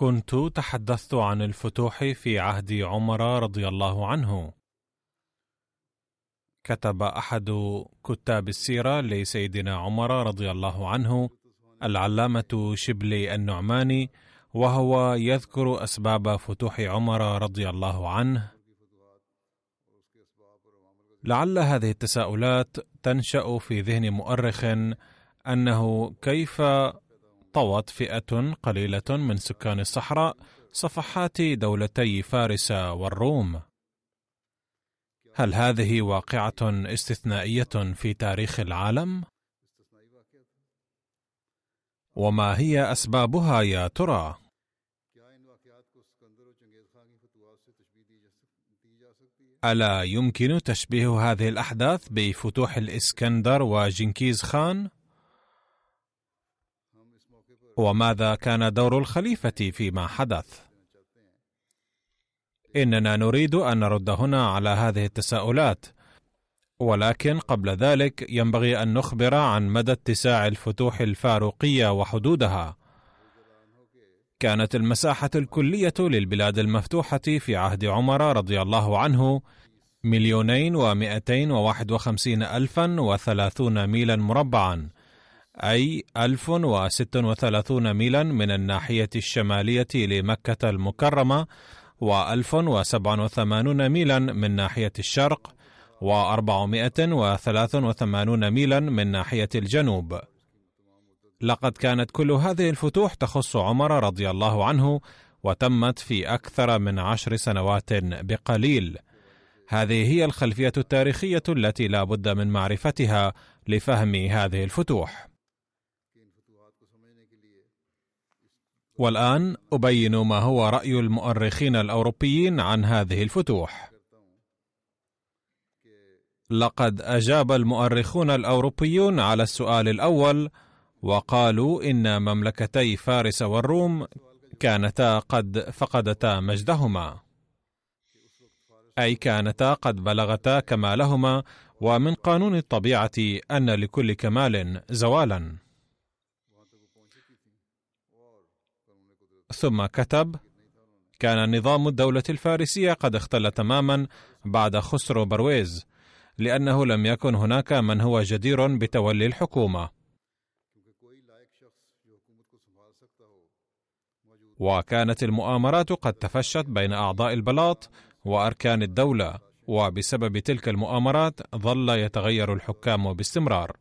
كنت تحدثت عن الفتوح في عهد عمر رضي الله عنه. كتب أحد كتاب السيرة لسيدنا عمر رضي الله عنه العلامة شبلي النعماني وهو يذكر أسباب فتوح عمر رضي الله عنه. لعل هذه التساؤلات تنشأ في ذهن مؤرخ أنه كيف طوت فئة قليلة من سكان الصحراء صفحات دولتي فارس والروم. هل هذه واقعة استثنائية في تاريخ العالم؟ وما هي أسبابها يا ترى؟ ألا يمكن تشبيه هذه الأحداث بفتوح الإسكندر وجنكيز خان؟ وماذا كان دور الخليفة فيما حدث؟ إننا نريد أن نرد هنا على هذه التساؤلات ولكن قبل ذلك ينبغي أن نخبر عن مدى اتساع الفتوح الفاروقية وحدودها. كانت المساحة الكلية للبلاد المفتوحة في عهد عمر رضي الله عنه مليونين ومائتين وواحد وخمسين ألفا وثلاثون ميلا مربعا. أي 1036 ميلا من الناحية الشمالية لمكة المكرمة و1087 ميلا من ناحية الشرق و483 ميلا من ناحية الجنوب. لقد كانت كل هذه الفتوح تخص عمر رضي الله عنه وتمت في أكثر من عشر سنوات بقليل. هذه هي الخلفية التاريخية التي لا بد من معرفتها لفهم هذه الفتوح. والآن أبين ما هو رأي المؤرخين الأوروبيين عن هذه الفتوح. لقد أجاب المؤرخون الأوروبيون على السؤال الأول وقالوا إن مملكتي فارس والروم كانتا قد فقدتا مجدهما. أي كانتا قد بلغتا كمالهما ومن قانون الطبيعة أن لكل كمال زوالا. ثم كتب كان نظام الدولة الفارسية قد اختل تماما بعد خسرو برويز لأنه لم يكن هناك من هو جدير بتولي الحكومة. وكانت المؤامرات قد تفشت بين أعضاء البلاط وأركان الدولة وبسبب تلك المؤامرات ظل يتغير الحكام باستمرار.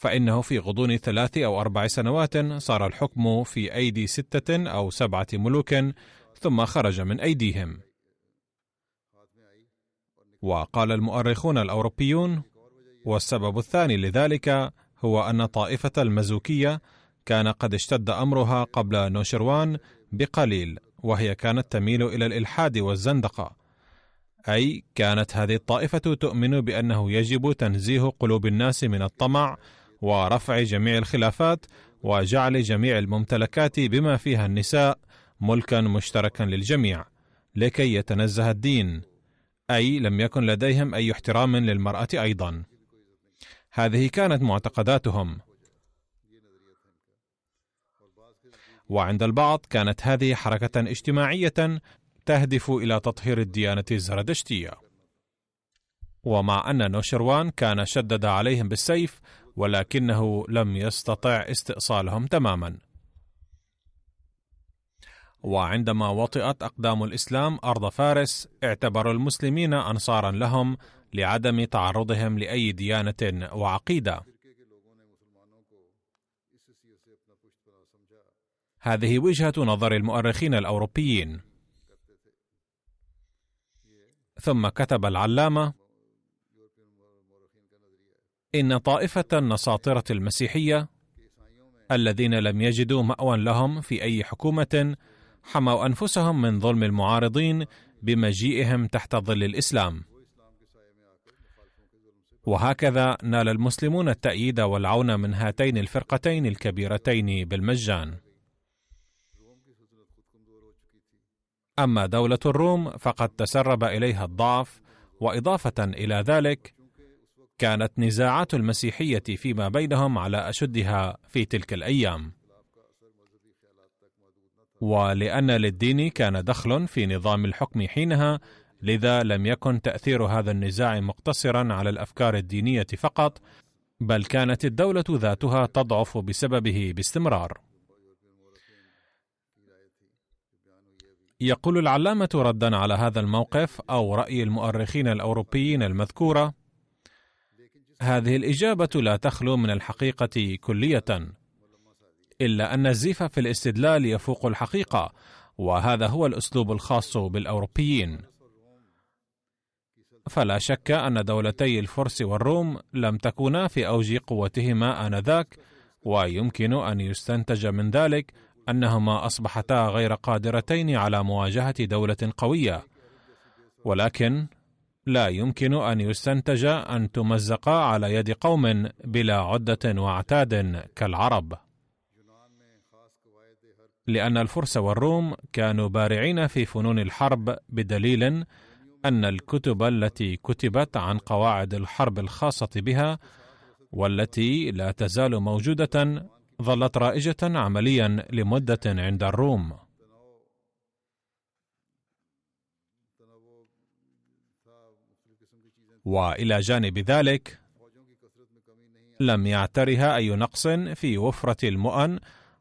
فإنه في غضون ثلاث أو أربع سنوات صار الحكم في أيدي ستة أو سبعة ملوك ثم خرج من أيديهم. وقال المؤرخون الأوروبيون: والسبب الثاني لذلك هو أن طائفة المزوكية كان قد اشتد أمرها قبل نوشروان بقليل وهي كانت تميل إلى الإلحاد والزندقة أي كانت هذه الطائفة تؤمن بأنه يجب تنزيه قلوب الناس من الطمع ورفع جميع الخلافات وجعل جميع الممتلكات بما فيها النساء ملكا مشتركا للجميع لكي يتنزه الدين أي لم يكن لديهم أي احترام للمرأة أيضا. هذه كانت معتقداتهم. وعند البعض كانت هذه حركة اجتماعية تهدف إلى تطهير الديانة الزردشتيه ومع أن نوشروان كان شدد عليهم بالسيف ولكنه لم يستطع استئصالهم تماما. وعندما وطئت أقدام الإسلام أرض فارس اعتبروا المسلمين انصارا لهم لعدم تعرضهم لأي ديانة وعقيدة. هذه وجهة نظر المؤرخين الأوروبيين. ثم كتب العلامة إن طائفة النصاطرة المسيحية الذين لم يجدوا مأوى لهم في أي حكومة حموا أنفسهم من ظلم المعارضين بمجيئهم تحت ظل الإسلام وهكذا نال المسلمون التأييد والعون من هاتين الفرقتين الكبيرتين بالمجان. أما دولة الروم فقد تسرب إليها الضعف، وإضافة إلى ذلك كانت نزاعات المسيحية فيما بينهم على أشدها في تلك الأيام. ولأن للدين كان دخل في نظام الحكم حينها لذا لم يكن تأثير هذا النزاع مقتصرا على الأفكار الدينية فقط بل كانت الدولة ذاتها تضعف بسببه باستمرار يقول العلامة ردا على هذا الموقف أو رأي المؤرخين الأوروبيين المذكورة هذه الإجابة لا تخلو من الحقيقة كلية إلا أن الزيف في الاستدلال يفوق الحقيقة وهذا هو الأسلوب الخاص بالأوروبيين. فلا شك أن دولتي الفرس والروم لم تكونا في أوج قوتهما آنذاك ويمكن أن يستنتج من ذلك أنهما أصبحتا غير قادرتين على مواجهة دولة قوية. ولكن لا يمكن أن يستنتج أن تمزقا على يد قوم بلا عدة وعتاد كالعرب. لأن الفرس والروم كانوا بارعين في فنون الحرب بدليل أن الكتب التي كتبت عن قواعد الحرب الخاصة بها والتي لا تزال موجودة ظلت رائجة عمليا لمدة عند الروم. وإلى جانب ذلك لم يعترها أي نقص في وفرة المؤن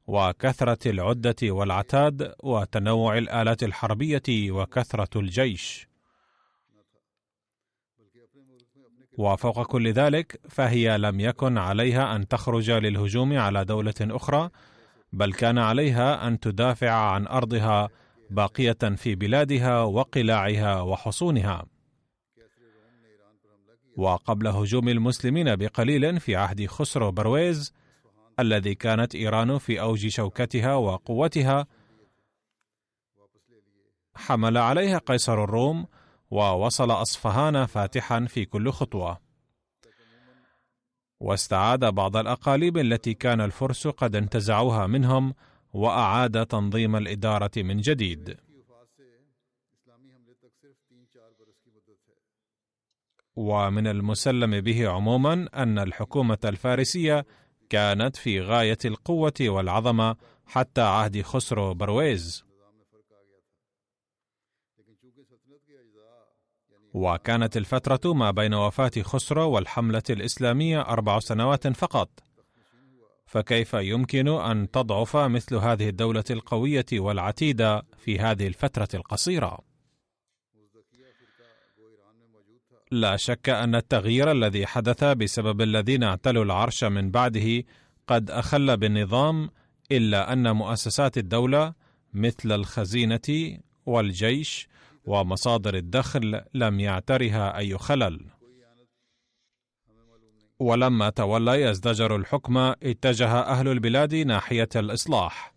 وكثرة العدة والعتاد وتنوع الآلات الحربية وكثرة الجيش. وفوق كل ذلك فهي لم يكن عليها أن تخرج للهجوم على دولة أخرى بل كان عليها أن تدافع عن أرضها باقية في بلادها وقلاعها وحصونها. وقبل هجوم المسلمين بقليل في عهد خسرو برويز الذي كانت إيران في أوج شوكتها وقوتها حمل عليها قيصر الروم ووصل أصفهان فاتحا في كل خطوة. واستعاد بعض الأقاليم التي كان الفرس قد انتزعوها منهم وأعاد تنظيم الإدارة من جديد. ومن المسلم به عموما أن الحكومة الفارسية كانت في غاية القوة والعظمة حتى عهد خسرو برويز وكانت الفترة ما بين وفاة خسرو والحملة الإسلامية أربع سنوات فقط فكيف يمكن أن تضعف مثل هذه الدولة القوية والعتيدة في هذه الفترة القصيرة؟ لا شك أن التغيير الذي حدث بسبب الذين اعتلوا العرش من بعده قد أخل بالنظام إلا أن مؤسسات الدولة مثل الخزينة والجيش ومصادر الدخل لم يعترها أي خلل. ولما تولى يزدجر الحكم اتجه أهل البلاد ناحية الإصلاح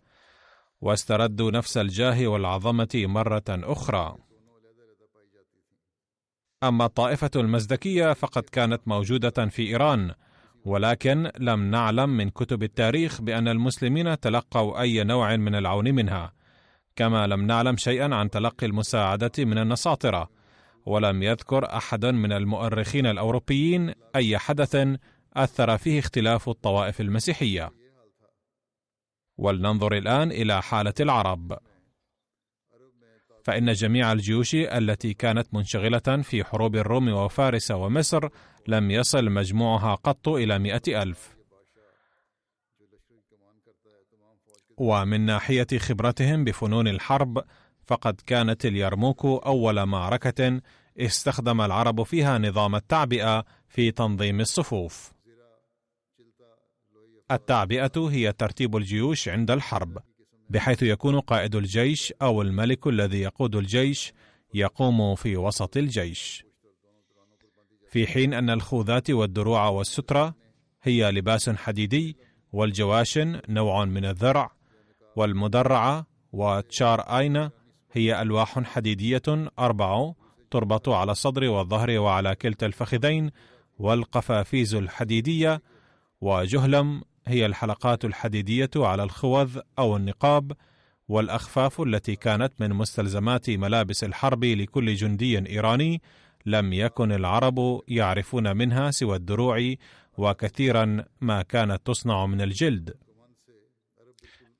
واستردوا نفس الجاه والعظمة مرة أخرى. أما الطائفة المزدكية فقد كانت موجودة في إيران ولكن لم نعلم من كتب التاريخ بأن المسلمين تلقوا أي نوع من العون منها كما لم نعلم شيئا عن تلقي المساعدة من النصاطرة ولم يذكر أحد من المؤرخين الأوروبيين أي حدث أثر فيه اختلاف الطوائف المسيحية. ولننظر الآن إلى حالة العرب. فإن جميع الجيوش التي كانت منشغلة في حروب الروم وفارس ومصر لم يصل مجموعها قط إلى مئة ألف ومن ناحية خبرتهم بفنون الحرب فقد كانت اليرموك أول معركة استخدم العرب فيها نظام التعبئة في تنظيم الصفوف. التعبئة هي ترتيب الجيوش عند الحرب، بحيث يكون قائد الجيش أو الملك الذي يقود الجيش يقوم في وسط الجيش. في حين أن الخوذات والدروع والسترة هي لباس حديدي والجواشن نوع من الذرع والمدرعة وتشار اينا هي ألواح حديدية أربع تربط على الصدر والظهر وعلى كلتا الفخذين والقفافيز الحديدية وجهلم هي الحلقات الحديدية على الخوذ أو النقاب والأخفاف التي كانت من مستلزمات ملابس الحرب لكل جندي إيراني لم يكن العرب يعرفون منها سوى الدروع وكثيرا ما كانت تصنع من الجلد.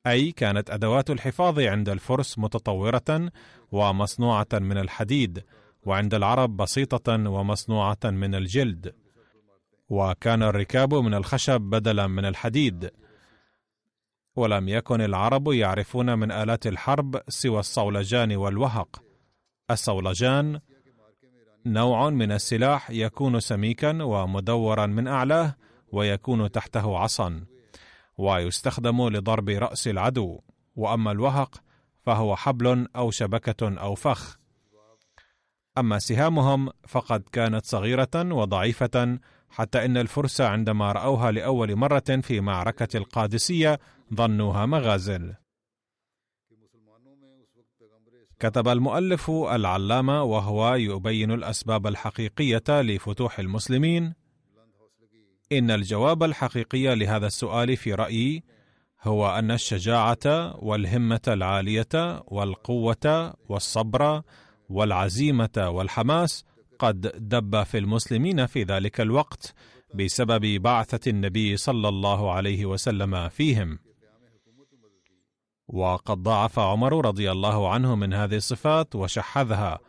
أي كانت أدوات الحفاظ عند الفرس متطورة ومصنوعة من الحديد وعند العرب بسيطة ومصنوعة من الجلد. وكان الركاب من الخشب بدلا من الحديد. ولم يكن العرب يعرفون من آلات الحرب سوى الصولجان والوهق. الصولجان نوع من السلاح يكون سميكا ومدورا من أعلاه ويكون تحته عصا ويستخدم لضرب رأس العدو. وأما الوهق فهو حبل أو شبكة أو فخ. أما سهامهم فقد كانت صغيرة وضعيفة حتى إن الفرس عندما رأوها لأول مرة في معركة القادسية ظنوها مغازل. كتب المؤلف العلامة وهو يبين الأسباب الحقيقية لفتوح المسلمين. إن الجواب الحقيقي لهذا السؤال في رأيي هو أن الشجاعة والهمة العالية والقوة والصبر والعزيمة والحماس قد دب في المسلمين في ذلك الوقت بسبب بعثة النبي صلى الله عليه وسلم فيهم. وقد ضاعف عمر رضي الله عنه من هذه الصفات وشحذها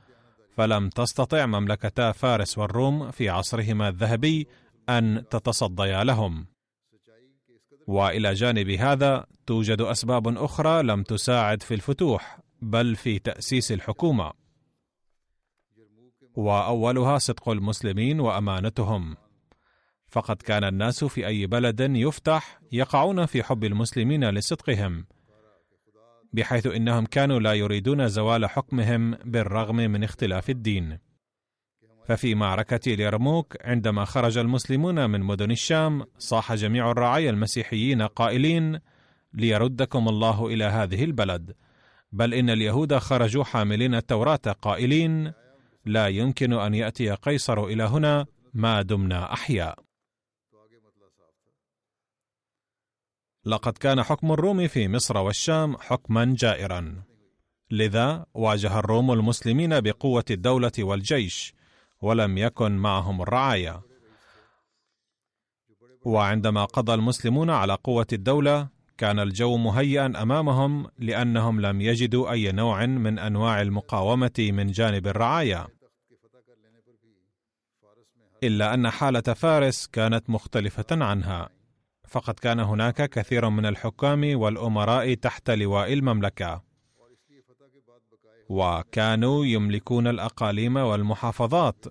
فلم تستطع مملكتا فارس والروم في عصرهما الذهبي أن تتصديا لهم. وإلى جانب هذا توجد أسباب أخرى لم تساعد في الفتوح بل في تأسيس الحكومة. وأولها صدق المسلمين وأمانتهم. فقد كان الناس في أي بلد يفتح يقعون في حب المسلمين لصدقهم بحيث إنهم كانوا لا يريدون زوال حكمهم بالرغم من اختلاف الدين. ففي معركة اليرموك عندما خرج المسلمون من مدن الشام صاح جميع الرعايا المسيحيين قائلين ليردكم الله إلى هذه البلد. بل إن اليهود خرجوا حاملين التوراة قائلين لا يمكن أن يأتي قيصر إلى هنا ما دمنا أحياء. لقد كان حكم الروم في مصر والشام حكما جائرا. لذا واجه الروم المسلمين بقوة الدولة والجيش ولم يكن معهم الرعاية. وعندما قضى المسلمون على قوة الدولة كان الجو مهيئا أمامهم لأنهم لم يجدوا أي نوع من أنواع المقاومة من جانب الرعايا إلا أن حالة فارس كانت مختلفة عنها. فقد كان هناك كثير من الحكام والأمراء تحت لواء المملكة. وكانوا يملكون الأقاليم والمحافظات.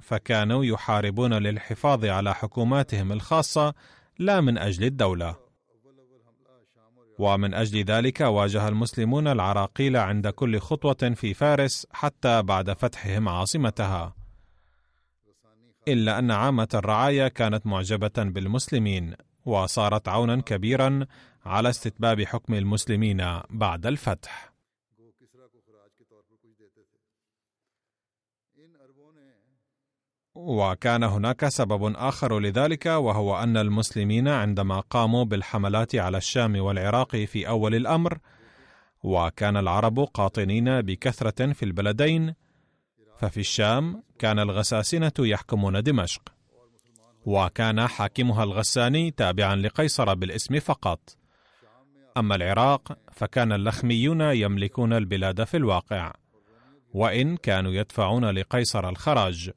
فكانوا يحاربون للحفاظ على حكوماتهم الخاصة لا من أجل الدولة. ومن أجل ذلك واجه المسلمون العراقيل عند كل خطوة في فارس حتى بعد فتحهم عاصمتها. إلا أن عامة الرعايا كانت معجبة بالمسلمين وصارت عونا كبيرا على استتباب حكم المسلمين بعد الفتح. وكان هناك سبب آخر لذلك وهو أن المسلمين عندما قاموا بالحملات على الشام والعراق في أول الأمر وكان العرب قاطنين بكثرة في البلدين ففي الشام كان الغساسنة يحكمون دمشق. وكان حاكمها الغساني تابعا لقيصر بالاسم فقط. أما العراق فكان اللخميون يملكون البلاد في الواقع. وإن كانوا يدفعون لقيصر الخراج.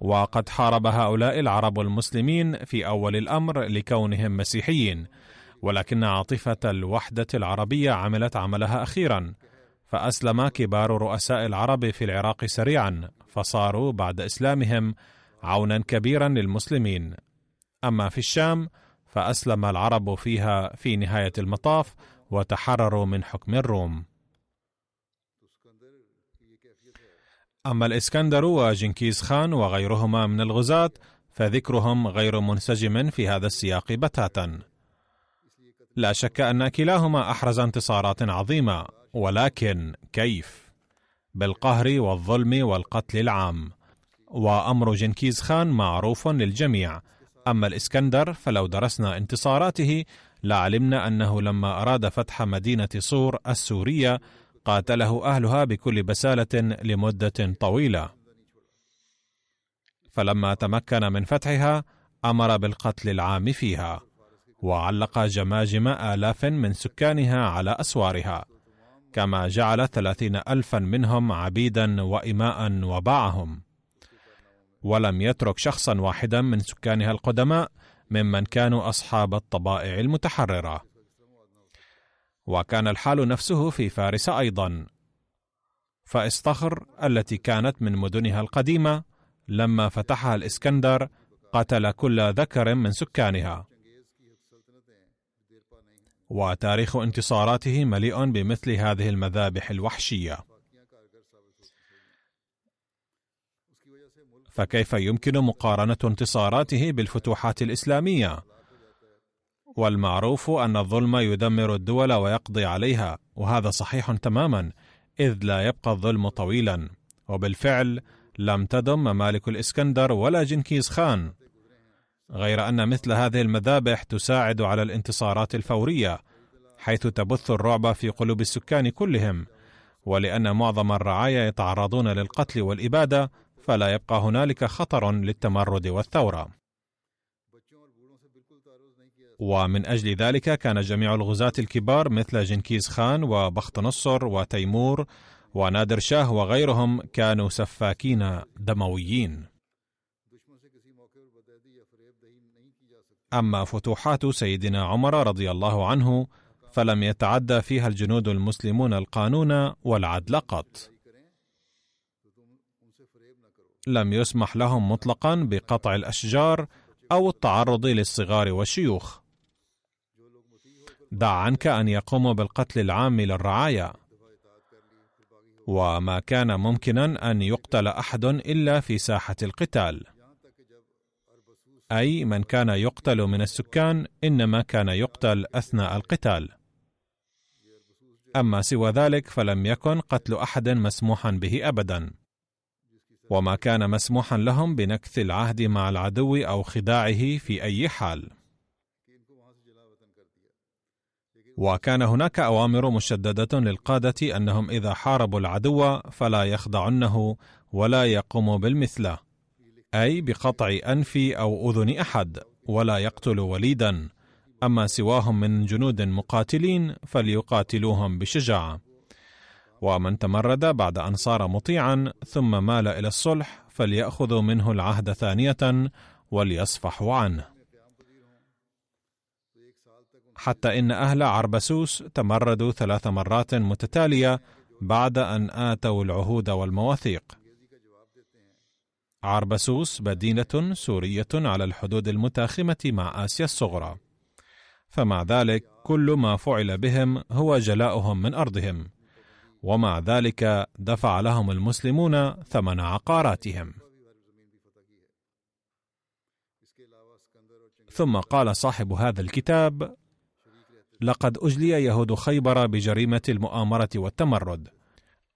وقد حارب هؤلاء العرب المسلمين في أول الأمر لكونهم مسيحيين. ولكن عاطفة الوحدة العربية عملت عملها أخيرا. فاسلم كبار رؤساء العرب في العراق سريعا فصاروا بعد إسلامهم عونا كبيرا للمسلمين. أما في الشام فأسلم العرب فيها في نهاية المطاف وتحرروا من حكم الروم. أما الإسكندر وجنكيز خان وغيرهما من الغزاة فذكرهم غير منسجم في هذا السياق بتاتا. لا شك أن كلاهما أحرز انتصارات عظيمة. ولكن كيف؟ بالقهر والظلم والقتل العام. وأمر جنكيز خان معروف للجميع. أما الإسكندر فلو درسنا انتصاراته لعلمنا أنه لما أراد فتح مدينة صور السورية قاتله أهلها بكل بسالة لمدة طويلة. فلما تمكن من فتحها أمر بالقتل العام فيها. وعلق جماجم آلاف من سكانها على أسوارها. كما جعل ثلاثين ألفا منهم عبيدا وإماء وباعهم. ولم يترك شخصا واحدا من سكانها القدماء ممن كانوا أصحاب الطبائع المتحررة. وكان الحال نفسه في فارس أيضا. فاصطخر التي كانت من مدنها القديمة لما فتحها الإسكندر قتل كل ذكر من سكانها. وتاريخ انتصاراته مليء بمثل هذه المذابح الوحشية. فكيف يمكن مقارنة انتصاراته بالفتوحات الإسلامية؟ والمعروف أن الظلم يدمر الدول ويقضي عليها وهذا صحيح تماما إذ لا يبقى الظلم طويلا. وبالفعل لم تدم ممالك الإسكندر ولا جنكيز خان. غير أن مثل هذه المذابح تساعد على الانتصارات الفورية حيث تبث الرعب في قلوب السكان كلهم. ولأن معظم الرعايا يتعرضون للقتل والإبادة فلا يبقى هنالك خطر للتمرد والثورة. ومن أجل ذلك كان جميع الغزاة الكبار مثل جنكيز خان وبخت نصر وتيمور ونادر شاه وغيرهم كانوا سفاكين دمويين. أما فتوحات سيدنا عمر رضي الله عنه فلم يتعدى فيها الجنود المسلمون القانون والعدل قط. لم يسمح لهم مطلقا بقطع الأشجار أو التعرض للصغار والشيوخ. دع عنك أن يقوموا بالقتل العام للرعايا وما كان ممكنا أن يقتل أحد إلا في ساحة القتال. أي من كان يقتل من السكان إنما كان يقتل أثناء القتال. أما سوى ذلك فلم يكن قتل أحد مسموحا به ابدا. وما كان مسموحا لهم بنكث العهد مع العدو أو خداعه في أي حال. وكان هناك أوامر مشددة للقادة أنهم إذا حاربوا العدو فلا يخضعنه ولا يقوموا بالمثله أي بقطع أنف أو أذن أحد ولا يقتل وليدا. أما سواهم من جنود مقاتلين فليقاتلوهم بشجاعة. ومن تمرد بعد أن صار مطيعا ثم مال إلى الصلح فلياخذوا منه العهد ثانية وليصفحوا عنه. حتى إن أهل عربسوس تمردوا ثلاث مرات متتالية بعد أن آتوا العهود والمواثيق. عربسوس مدينة سورية على الحدود المتاخمة مع آسيا الصغرى. فمع ذلك كل ما فعل بهم هو جلاؤهم من أرضهم. ومع ذلك دفع لهم المسلمون ثمن عقاراتهم. ثم قال صاحب هذا الكتاب لقد أجلي يهود خيبر بجريمة المؤامرة والتمرد.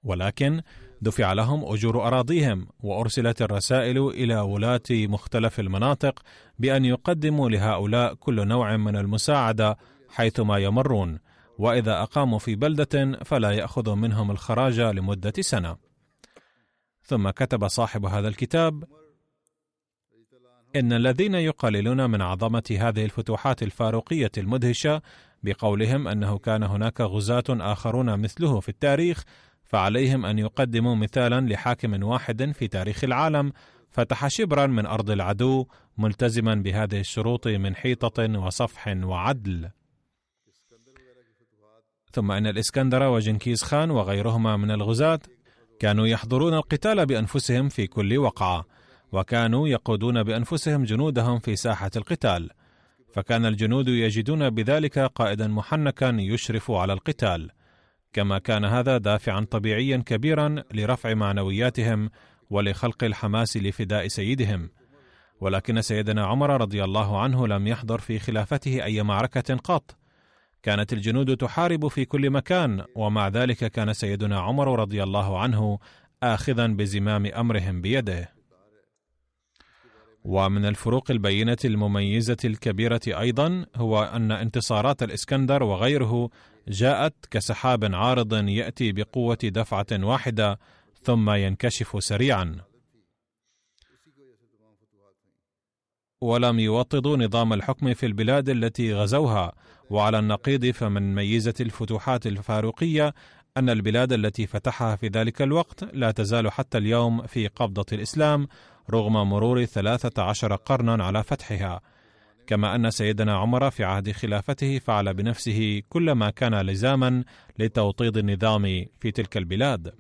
ولكن دفع لهم أجور أراضيهم وأرسلت الرسائل إلى ولاة مختلف المناطق بأن يقدموا لهؤلاء كل نوع من المساعدة حيثما يمرون وإذا أقاموا في بلدة فلا يأخذ منهم الخراج لمدة سنة. ثم كتب صاحب هذا الكتاب إن الذين يقللون من عظمة هذه الفتوحات الفاروقية المدهشة بقولهم أنه كان هناك غزاة آخرون مثله في التاريخ فعليهم أن يقدموا مثالا لحاكم واحد في تاريخ العالم فتح شبرا من أرض العدو ملتزما بهذه الشروط من حيطة وصفح وعدل. ثم أن الإسكندر وجنكيز خان وغيرهما من الغزاة كانوا يحضرون القتال بأنفسهم في كل وقعة وكانوا يقودون بأنفسهم جنودهم في ساحة القتال. فكان الجنود يجدون بذلك قائدا محنكا يشرف على القتال. كما كان هذا دافعا طبيعيا كبيرا لرفع معنوياتهم ولخلق الحماس لفداء سيدهم. ولكن سيدنا عمر رضي الله عنه لم يحضر في خلافته أي معركة قط. كانت الجنود تحارب في كل مكان ومع ذلك كان سيدنا عمر رضي الله عنه اخذا بزمام أمرهم بيده. ومن الفروق البينة المميزة الكبيرة أيضا هو أن انتصارات الإسكندر وغيره جاءت كسحاب عارض يأتي بقوة دفعة واحدة ثم ينكشف سريعا. ولم يوطدوا نظام الحكم في البلاد التي غزوها. وعلى النقيض فمن ميزة الفتوحات الفاروقية أن البلاد التي فتحها في ذلك الوقت لا تزال حتى اليوم في قبضة الإسلام رغم مرور ثلاثة عشر قرنا على فتحها. كما أن سيدنا عمر في عهد خلافته فعل بنفسه كل ما كان لزاما لتوطيد النظام في تلك البلاد.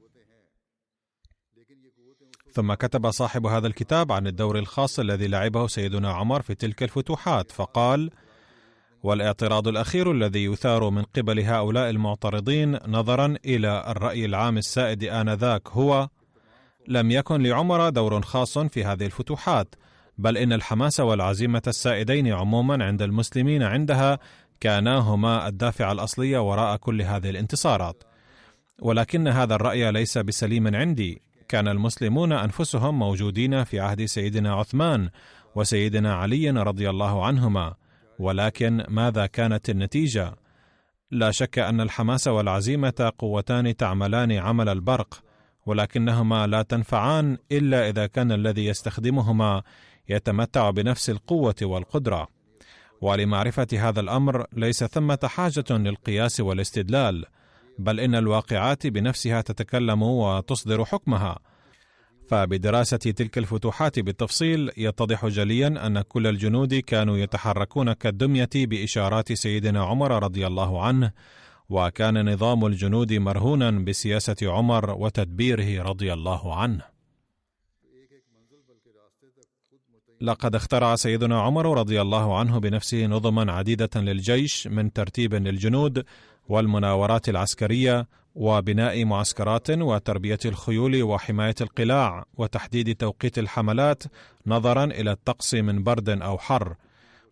ثم كتب صاحب هذا الكتاب عن الدور الخاص الذي لعبه سيدنا عمر في تلك الفتوحات فقال والإعتراض الأخير الذي يثار من قبل هؤلاء المعترضين نظرا إلى الرأي العام السائد آنذاك هو لم يكن لعمر دور خاص في هذه الفتوحات بل إن الحماس والعزيمة السائدين عموما عند المسلمين عندها كانا هما الدافع الأصلي وراء كل هذه الانتصارات. ولكن هذا الرأي ليس بسليم عندي. كان المسلمون أنفسهم موجودين في عهد سيدنا عثمان وسيدنا علي رضي الله عنهما. ولكن ماذا كانت النتيجة؟ لا شك أن الحماس والعزيمة قوتان تعملان عمل البرق ولكنهما لا تنفعان إلا إذا كان الذي يستخدمهما يتمتع بنفس القوة والقدرة. ولمعرفة هذا الأمر ليس ثمة حاجة للقياس والاستدلال بل إن الواقعات بنفسها تتكلم وتصدر حكمها. فبدراسة تلك الفتوحات بالتفصيل يتضح جليا أن كل الجنود كانوا يتحركون كالدمية بإشارات سيدنا عمر رضي الله عنه وكان نظام الجنود مرهونا بسياسة عمر وتدبيره رضي الله عنه. لقد اخترع سيدنا عمر رضي الله عنه بنفسه نظما عديدة للجيش من ترتيب للجنود والمناورات العسكرية وبناء معسكرات وتربية الخيول وحماية القلاع وتحديد توقيت الحملات نظرا إلى الطقس من برد أو حر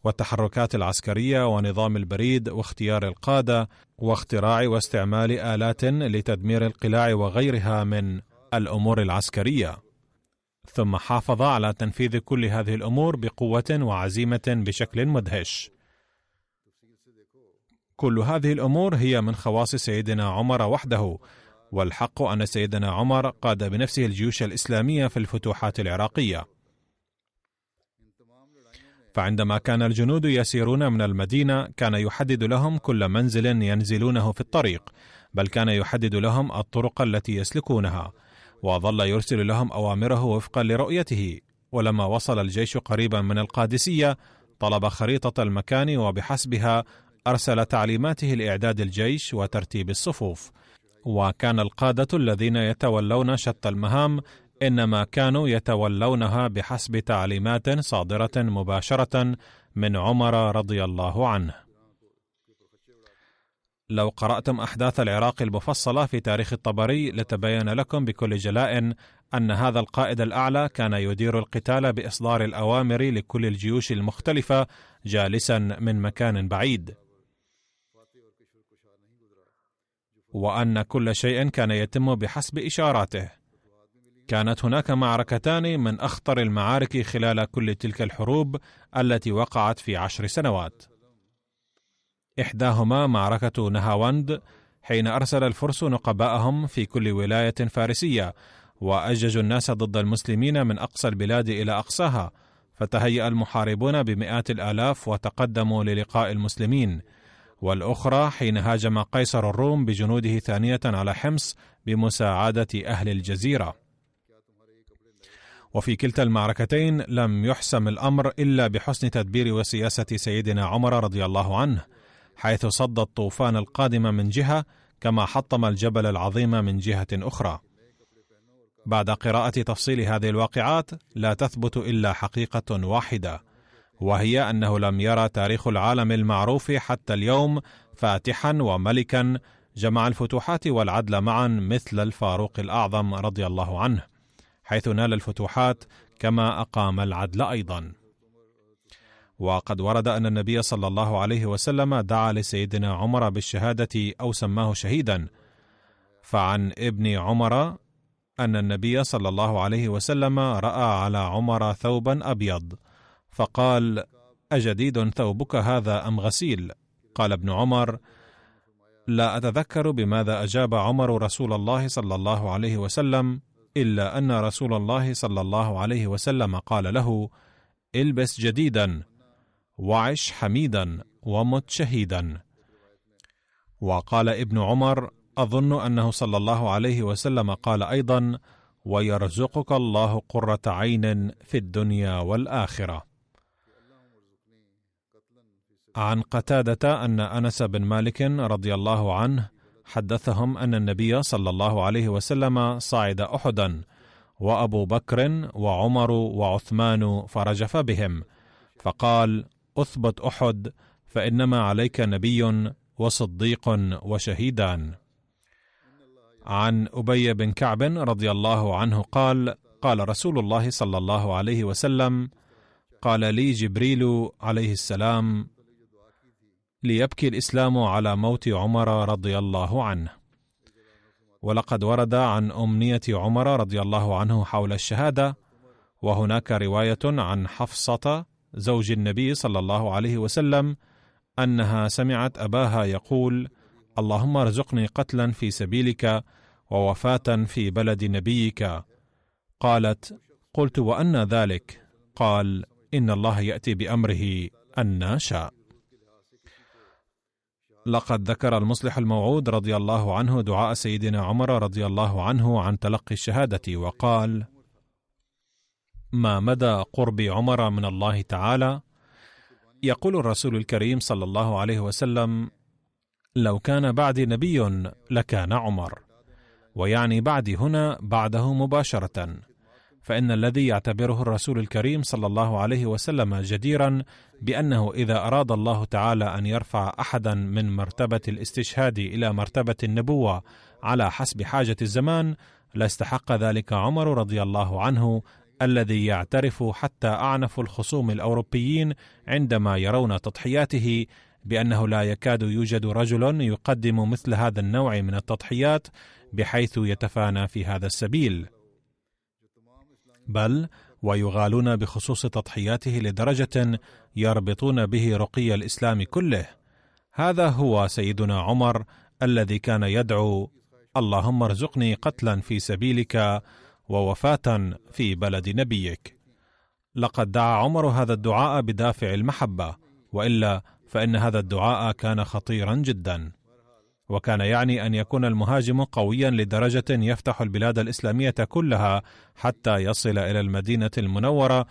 والتحركات العسكرية ونظام البريد واختيار القادة واختراع واستعمال آلات لتدمير القلاع وغيرها من الأمور العسكرية. ثم حافظ على تنفيذ كل هذه الأمور بقوة وعزيمة بشكل مدهش. كل هذه الأمور هي من خواص سيدنا عمر وحده والحق أن سيدنا عمر قاد بنفسه الجيوش الإسلامية في الفتوحات العراقية. فعندما كان الجنود يسيرون من المدينة كان يحدد لهم كل منزل ينزلونه في الطريق بل كان يحدد لهم الطرق التي يسلكونها. وظل يرسل لهم أوامره وفقا لرؤيته. ولما وصل الجيش قريبا من القادسية طلب خريطة المكان وبحسبها أرسل تعليماته لإعداد الجيش وترتيب الصفوف. وكان القادة الذين يتولون شتى المهام إنما كانوا يتولونها بحسب تعليمات صادرة مباشرة من عمر رضي الله عنه. لو قرأتم أحداث العراق المفصلة في تاريخ الطبري لتبين لكم بكل جلاء أن هذا القائد الأعلى كان يدير القتال بإصدار الأوامر لكل الجيوش المختلفة جالسا من مكان بعيد. وأن كل شيء كان يتم بحسب إشاراته. كانت هناك معركتان من أخطر المعارك خلال كل تلك الحروب التي وقعت في عشر سنوات. إحداهما معركة نهاوند حين أرسل الفرس نقباءهم في كل ولاية فارسية وأججوا الناس ضد المسلمين من أقصى البلاد إلى أقصاها فتهيأ المحاربون بمئات الآلاف وتقدموا للقاء المسلمين. والأخرى حين هاجم قيصر الروم بجنوده ثانية على حمص بمساعدة أهل الجزيرة. وفي كلتا المعركتين لم يحسم الأمر إلا بحسن تدبير وسياسة سيدنا عمر رضي الله عنه. حيث صد الطوفان القادم من جهة كما حطم الجبل العظيم من جهة أخرى. بعد قراءة تفصيل هذه الواقعات لا تثبت إلا حقيقة واحدة وهي أنه لم يرى تاريخ العالم المعروف حتى اليوم فاتحا وملكا جمع الفتوحات والعدل معا مثل الفاروق الأعظم رضي الله عنه حيث نال الفتوحات كما أقام العدل أيضا. وقد ورد أن النبي صلى الله عليه وسلم دعا لسيدنا عمر بالشهادة أو سماه شهيدا. فعن ابن عمر أن النبي صلى الله عليه وسلم رأى على عمر ثوبا أبيض فقال أجديد ثوبك هذا أم غسيل؟ قال ابن عمر لا أتذكر بماذا أجاب عمر رسول الله صلى الله عليه وسلم إلا أن رسول الله صلى الله عليه وسلم قال له إلبس جديدا. وعش حميدا ومت شهيدا. وقال ابن عمر أظن أنه صلى الله عليه وسلم قال أيضا ويرزقك الله قرة عين في الدنيا والآخرة. عن قتادة أن أنس بن مالك رضي الله عنه حدثهم أن النبي صلى الله عليه وسلم صعد أحدا وأبو بكر وعمر وعثمان فرجف بهم فقال أثبت أحد فإنما عليك نبي وصديق وشهيدان. عن أبي بن كعب رضي الله عنه قال قال رسول الله صلى الله عليه وسلم قال لي جبريل عليه السلام ليبكي الإسلام على موت عمر رضي الله عنه. ولقد ورد عن أمنية عمر رضي الله عنه حول الشهادة وهناك رواية عن حفصة زوج النبي صلى الله عليه وسلم أنها سمعت أباها يقول اللهم ارزقني قتلا في سبيلك ووفاة في بلد نبيك. قالت قلت وأن ذلك؟ قال إن الله يأتي بأمره أن شاء لقد ذكر المصلح الموعود رضي الله عنه دعاء سيدنا عمر رضي الله عنه عن تلقي الشهادة وقال ما مدى قرب عمر من الله تعالى؟ يقول الرسول الكريم صلى الله عليه وسلم لو كان بعدي نبي لكان عمر ويعني بعدي هنا بعده مباشرة فإن الذي يعتبره الرسول الكريم صلى الله عليه وسلم جديرا بأنه إذا أراد الله تعالى أن يرفع احدا من مرتبة الاستشهاد إلى مرتبة النبوة على حسب حاجة الزمان لاستحق ذلك عمر رضي الله عنه الذي يعترف حتى أعنف الخصوم الأوروبيين عندما يرون تضحياته بأنه لا يكاد يوجد رجل يقدم مثل هذا النوع من التضحيات بحيث يتفانى في هذا السبيل. بل ويغالون بخصوص تضحياته لدرجة يربطون به رقي الإسلام كله. هذا هو سيدنا عمر الذي كان يدعو اللهم ارزقني قتلا في سبيلك ووفاة في بلد نبيك. لقد دعا عمر هذا الدعاء بدافع المحبة وإلا فإن هذا الدعاء كان خطيرا جدا. وكان يعني أن يكون المهاجم قويا لدرجة يفتح البلاد الإسلامية كلها حتى يصل إلى المدينة المنورة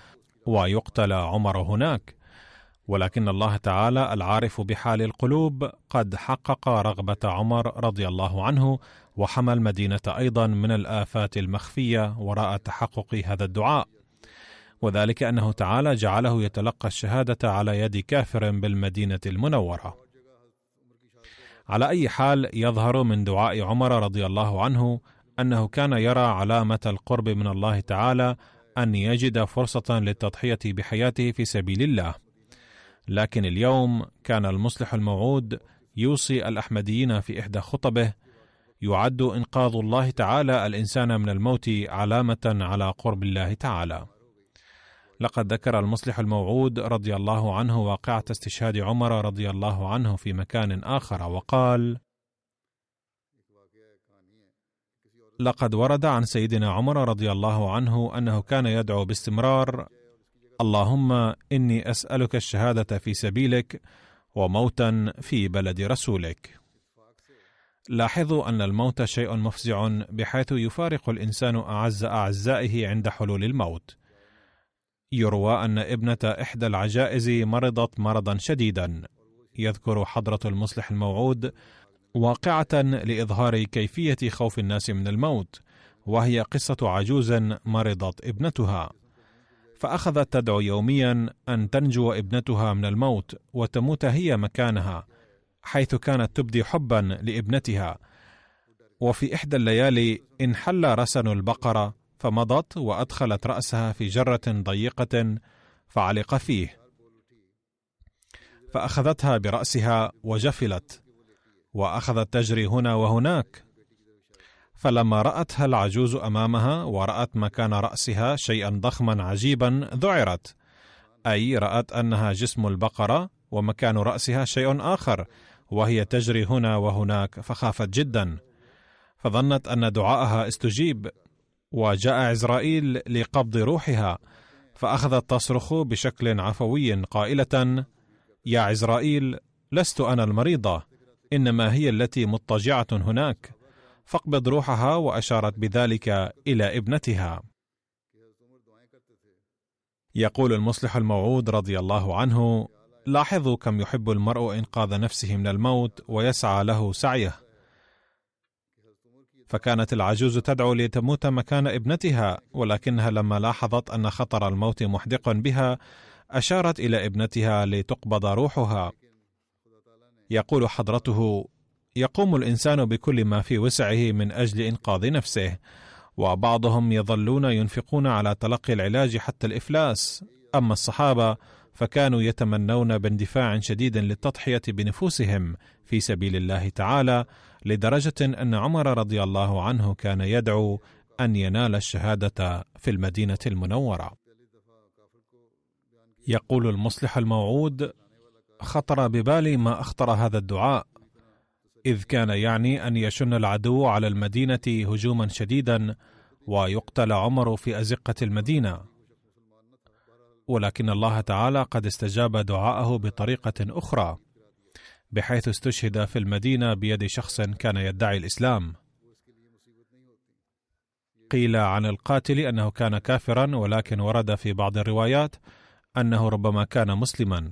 ويقتل عمر هناك. ولكن الله تعالى العارف بحال القلوب قد حقق رغبة عمر رضي الله عنه وحمى المدينة أيضا من الآفات المخفية وراء تحقق هذا الدعاء. وذلك أنه تعالى جعله يتلقى الشهادة على يد كافر بالمدينة المنورة. على أي حال يظهر من دعاء عمر رضي الله عنه أنه كان يرى علامة القرب من الله تعالى أن يجد فرصة للتضحية بحياته في سبيل الله. لكن اليوم كان المصلح الموعود يوصي الأحمديين في إحدى خطبه يعد إنقاذ الله تعالى الإنسان من الموت علامة على قرب الله تعالى. لقد ذكر المصلح الموعود رضي الله عنه واقعة استشهاد عمر رضي الله عنه في مكان آخر وقال لقد ورد عن سيدنا عمر رضي الله عنه أنه كان يدعو باستمرار اللهم إني أسألك الشهادة في سبيلك وموتا في بلد رسولك. لاحظوا أن الموت شيء مفزع بحيث يفارق الإنسان أعز أعزائه عند حلول الموت. يروى أن ابنة إحدى العجائز مرضت مرضا شديدا. يذكر حضرة المصلح الموعود واقعة لإظهار كيفية خوف الناس من الموت وهي قصة عجوز مرضت ابنتها. فأخذت تدعو يوميا أن تنجو ابنتها من الموت وتموت هي مكانها. حيث كانت تبدي حبا لابنتها. وفي إحدى الليالي انحل رسن البقرة فمضت وأدخلت رأسها في جرة ضيقة فعلق فيه. فأخذتها برأسها وجفلت وأخذت تجري هنا وهناك. فلما رأتها العجوز أمامها ورأت مكان رأسها شيئا ضخما عجيبا ذعرت أي رأت أنها جسم البقرة ومكان رأسها شيء آخر. وهي تجري هنا وهناك فخافت جدا. فظنت أن دعاءها استجيب وجاء عزرائيل لقبض روحها فأخذت تصرخ بشكل عفوي قائلة يا عزرائيل لست أنا المريضة إنما هي التي مضطجعة هناك. فاقبض روحها وأشارت بذلك إلى ابنتها. يقول المصلح الموعود رضي الله عنه لاحظوا كم يحب المرء إنقاذ نفسه من الموت ويسعى له سعيه. فكانت العجوز تدعو لتموت مكان ابنتها ولكنها لما لاحظت أن خطر الموت محدق بها أشارت إلى ابنتها لتقبض روحها. يقول حضرته يقوم الإنسان بكل ما في وسعه من أجل إنقاذ نفسه وبعضهم يظلون ينفقون على تلقي العلاج حتى الإفلاس. أما الصحابة فكانوا يتمنون باندفاع شديد للتضحية بنفوسهم في سبيل الله تعالى لدرجة أن عمر رضي الله عنه كان يدعو أن ينال الشهادة في المدينة المنورة. يقول المصلح الموعود خطر ببالي ما أخطر هذا الدعاء إذ كان يعني أن يشن العدو على المدينة هجوما شديدا ويقتل عمر في أزقة المدينة. ولكن الله تعالى قد استجاب دعاءه بطريقة أخرى بحيث استشهد في المدينة بيد شخص كان يدعي الإسلام. قيل عن القاتل أنه كان كافرا ولكن ورد في بعض الروايات أنه ربما كان مسلما.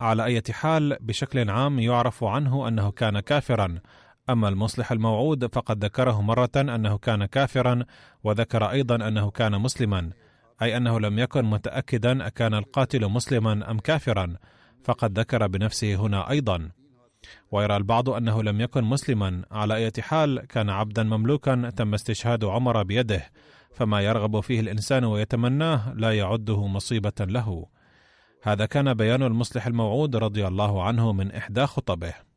على أي حال بشكل عام يعرف عنه أنه كان كافرا أما المصلح الموعود فقد ذكره مرة أنه كان كافرا وذكر أيضا أنه كان مسلما أي أنه لم يكن متاكدا اكان القاتل مسلما أم كافرا فقد ذكر بنفسه هنا أيضا. ويرى البعض أنه لم يكن مسلما على أي حال كان عبدا مملوكا تم استشهاد عمر بيده فما يرغب فيه الإنسان ويتمناه لا يعده مصيبة له. هذا كان بيان المصلح الموعود رضي الله عنه من إحدى خطبه.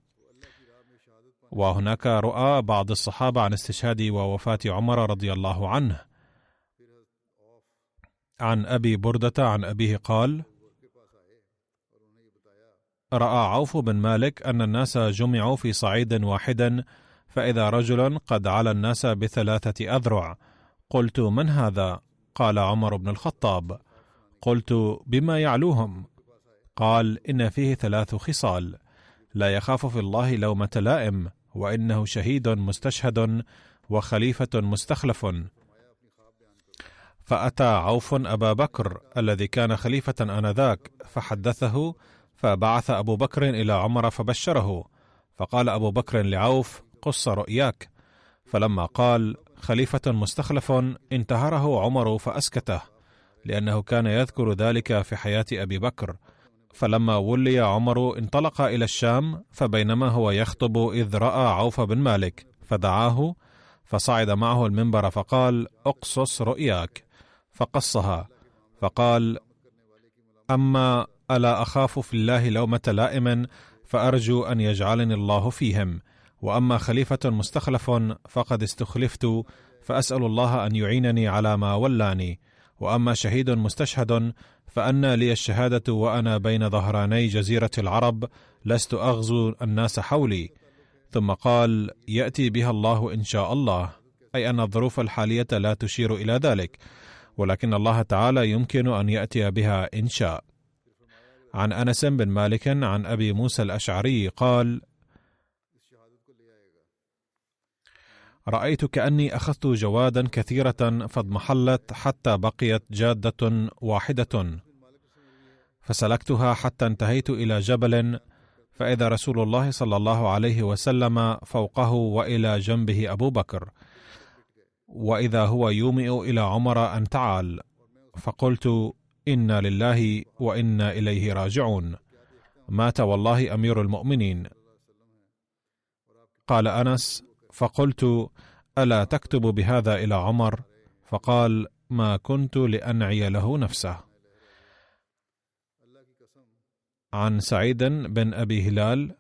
وهناك رؤى بعض الصحابة عن استشهاد ووفاة عمر رضي الله عنه. عن أبي بردة عن أبيه قال رأى عوف بن مالك أن الناس جمعوا في صعيد واحد فإذا رجل قد علا الناس بثلاثة أذرع. قلت من هذا؟ قال عمر بن الخطاب. قلت بما يعلوهم. قال إن فيه ثلاث خصال. لا يخاف في الله لومة لائم. وإنه شهيد مستشهد وخليفة مستخلف. فأتى عوف أبا بكر الذي كان خليفة آنذاك فحدثه فبعث أبو بكر إلى عمر فبشره. فقال أبو بكر لعوف قص رؤياك. فلما قال خليفة مستخلف انتهره عمر فأسكته لأنه كان يذكر ذلك في حياة أبي بكر. فلما ولي عمر انطلق إلى الشام فبينما هو يخطب إذ رأى عوف بن مالك فدعاه فصعد معه المنبر فقال أقصص رؤياك. فقصها فقال أما ألا أخاف في الله لومة لائم فأرجو أن يجعلني الله فيهم. وأما خليفة مستخلف فقد استخلفت فأسأل الله أن يعينني على ما ولاني. وأما شهيد مستشهد فأنى لي الشهادة وأنا بين ظهراني جزيرة العرب لست أغزو الناس حولي. ثم قال يأتي بها الله إن شاء الله. أي أن الظروف الحالية لا تشير إلى ذلك ولكن الله تعالى يمكن أن يأتي بها إن شاء. عن أنس بن مالك عن أبي موسى الأشعري قال رأيت كأني أخذت جوادا كثيرة فاضمحلت حتى بقيت جادة واحدة. فسلكتها حتى انتهيت إلى جبل فإذا رسول الله صلى الله عليه وسلم فوقه وإلى جنبه أبو بكر. وإذا هو يومئ إلى عمر أن تعال فقلت إنا لله وإنا إليه راجعون. مات والله أمير المؤمنين. قال أنس فقلت ألا تكتب بهذا إلى عمر؟ فقال ما كنت لأنعي له نفسه. عن سعيد بن أبي هلال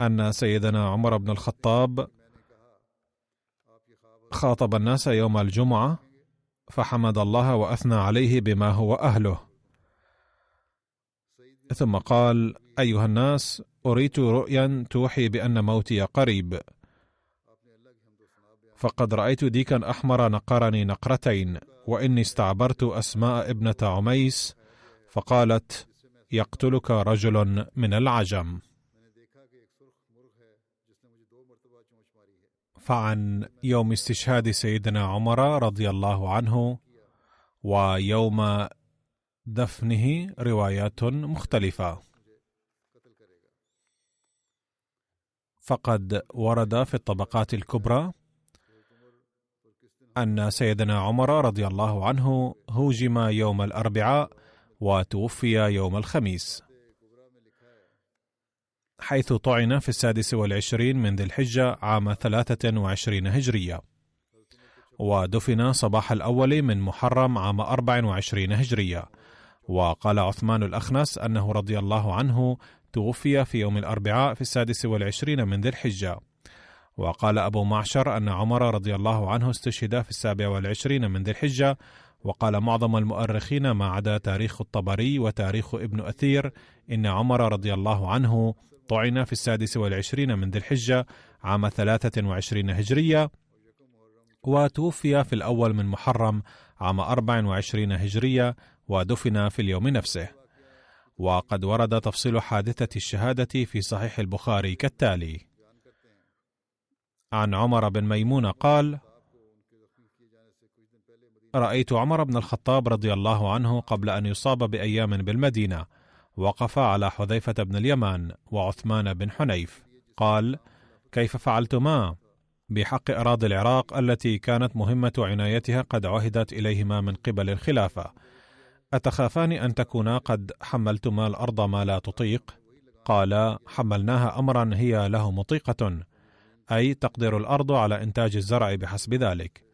أن سيدنا عمر بن الخطاب خاطب الناس يوم الجمعة فحمد الله وأثنى عليه بما هو أهله. ثم قال أيها الناس أريت رؤيا توحي بأن موتي قريب. فقد رأيت ديكا أحمر نقرني نقرتين وإني استعبرت أسماء ابنة عميس فقالت يقتلك رجل من العجم. فعن يوم استشهاد سيدنا عمر رضي الله عنه ويوم دفنه روايات مختلفة. فقد ورد في الطبقات الكبرى أن سيدنا عمر رضي الله عنه هوجم يوم الأربعاء وتوفي يوم الخميس. حيث طعن في السادس والعشرين من ذي الحجة عام ثلاثة وعشرين هجرية. ودفن صباح الأول من محرم عام أربع وعشرين هجرية. وقال عثمان الأخنس أنه رضي الله عنه توفي في يوم الأربعاء في السادس والعشرين من ذي الحجة. وقال أبو معشر أن عمر رضي الله عنه استشهد في السابع والعشرين من ذي الحجة وقال معظم المؤرخين ما عدا تاريخ الطبري وتاريخ ابن أثير إن عمر رضي الله عنه طعن في السادس والعشرين من ذي الحجة عام ثلاثة وعشرين هجرية وتوفي في الأول من محرم عام أربع وعشرين هجرية ودفن في اليوم نفسه. وقد ورد تفصيل حادثة الشهادة في صحيح البخاري كالتالي: عن عمر بن ميمون قال: رأيت عمر بن الخطاب رضي الله عنه قبل أن يصاب بأيام بالمدينة، وقف على حذيفة بن اليمان وعثمان بن حنيف، قال: كيف فعلتما؟ بحق أراضي العراق التي كانت مهمة عنايتها قد عهدت إليهما من قبل الخلافة، أتخافان أن تكونا قد حملتما الأرض ما لا تطيق؟ قالا: حملناها أمرا هي له مطيقة، أي تقدر الأرض على إنتاج الزرع بحسب ذلك.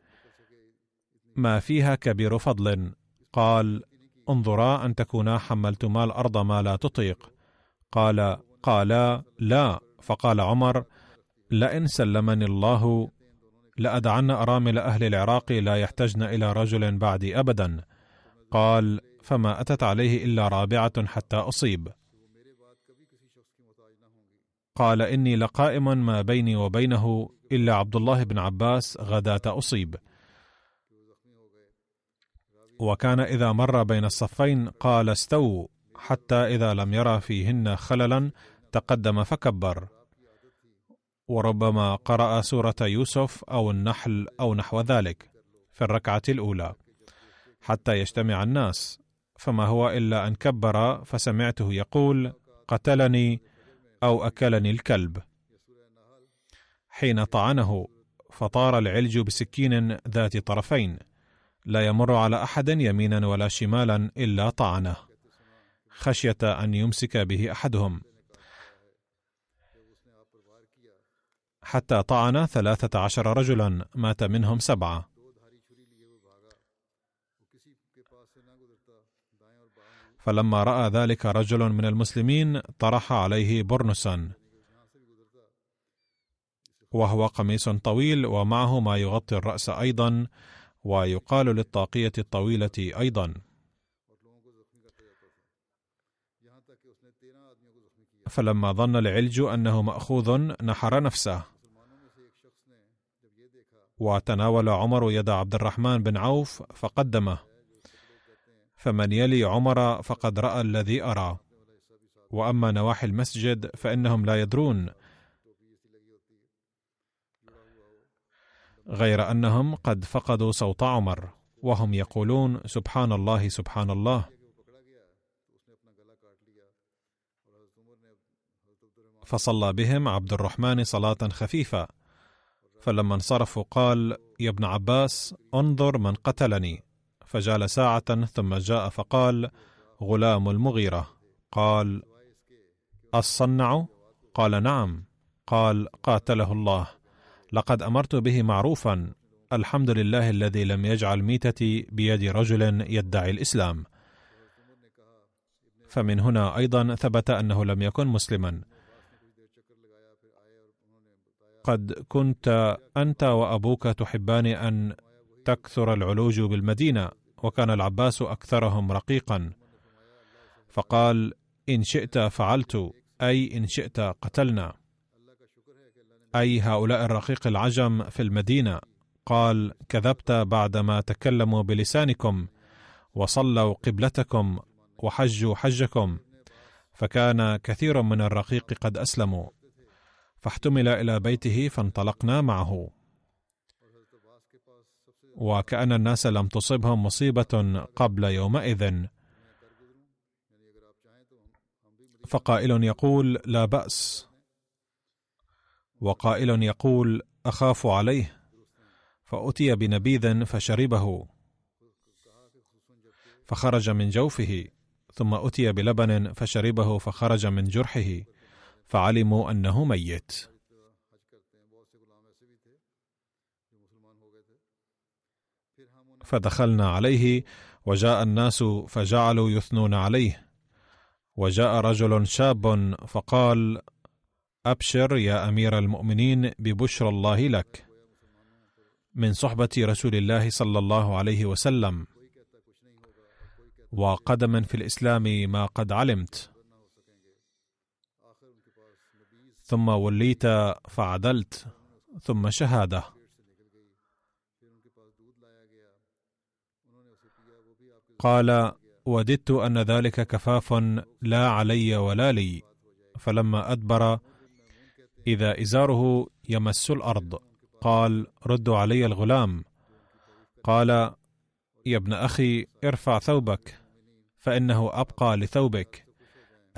ما فيها كبير فضل، قال: انظرا أن تكونا حملتما الأرض ما لا تطيق. قال: قالا: لا، فقال عمر: لئن سلمني الله لأدعن أرامل أهل العراق لا يحتجن إلى رجل بعدي أبدا. قال: فما أتت عليه إلا رابعة حتى أصيب. قال إني لقائم ما بيني وبينه إلا عبد الله بن عباس غداة أصيب وكان إذا مر بين الصفين قال استووا حتى إذا لم يرى فيهن خللا تقدم فكبر. وربما قرأ سورة يوسف أو النحل أو نحو ذلك في الركعة الأولى حتى يجتمع الناس. فما هو إلا أن كبر فسمعته يقول قتلني أو أكلني الكلب. حين طعنه فطار العلج بسكين ذات طرفين لا يمر على أحد يمينا ولا شمالا إلا طعنه خشية أن يمسك به أحدهم. حتى طعن ثلاثة عشر رجلا مات منهم سبعة. فلما رأى ذلك رجل من المسلمين طرح عليه برنسا. وهو قميص طويل ومعه ما يغطي الرأس أيضا ويقال للطاقية الطويلة أيضا. فلما ظن العلج أنه مأخوذ نحر نفسه. وتناول عمر يد عبد الرحمن بن عوف فقدمه. فمن يلي عمر فقد رأى الذي أرى. وأما نواحي المسجد فإنهم لا يدرون. غير أنهم قد فقدوا صوت عمر وهم يقولون سبحان الله سبحان الله. فصلى بهم عبد الرحمن صلاة خفيفة. فلما انصرفوا قال يا ابن عباس انظر من قتلني. فجال ساعة ثم جاء فقال غلام المغيرة. قال الصنع قال نعم. قال قاتله الله. لقد أمرت به معروفا. الحمد لله الذي لم يجعل ميتتي بيد رجل يدعي الإسلام. فمن هنا أيضا ثبت أنه لم يكن مسلما. قد كنت أنت وأبوك تحبان أن تكثر العلوج بالمدينة وكان العباس أكثرهم رقيقا. فقال إن شئت فعلت أي إن شئت قتلنا. أي هؤلاء الرقيق العجم في المدينة؟ قال كذبت بعدما تكلموا بلسانكم وصلوا قبلتكم وحجوا حجكم. فكان كثير من الرقيق قد أسلموا. فاحتمل إلى بيته فانطلقنا معه. وكأن الناس لم تصبهم مصيبة قبل يومئذ. فقائل يقول لا بأس. وقائل يقول أخاف عليه. فأتي بنبيذ فشربه. فخرج من جوفه. ثم أتي بلبن فشربه فخرج من جرحه. فعلموا أنه ميت. فدخلنا عليه وجاء الناس فجعلوا يثنون عليه. وجاء رجل شاب فقال أبشر يا أمير المؤمنين ببشرى الله لك. من صحبة رسول الله صلى الله عليه وسلم. وقدما في الإسلام ما قد علمت. ثم وليت فعدلت ثم شهادة. قال وددت أن ذلك كفاف لا علي ولا لي. فلما أدبر إذا إزاره يمس الأرض. قال ردوا علي الغلام. قال يا ابن أخي ارفع ثوبك فإنه أبقى لثوبك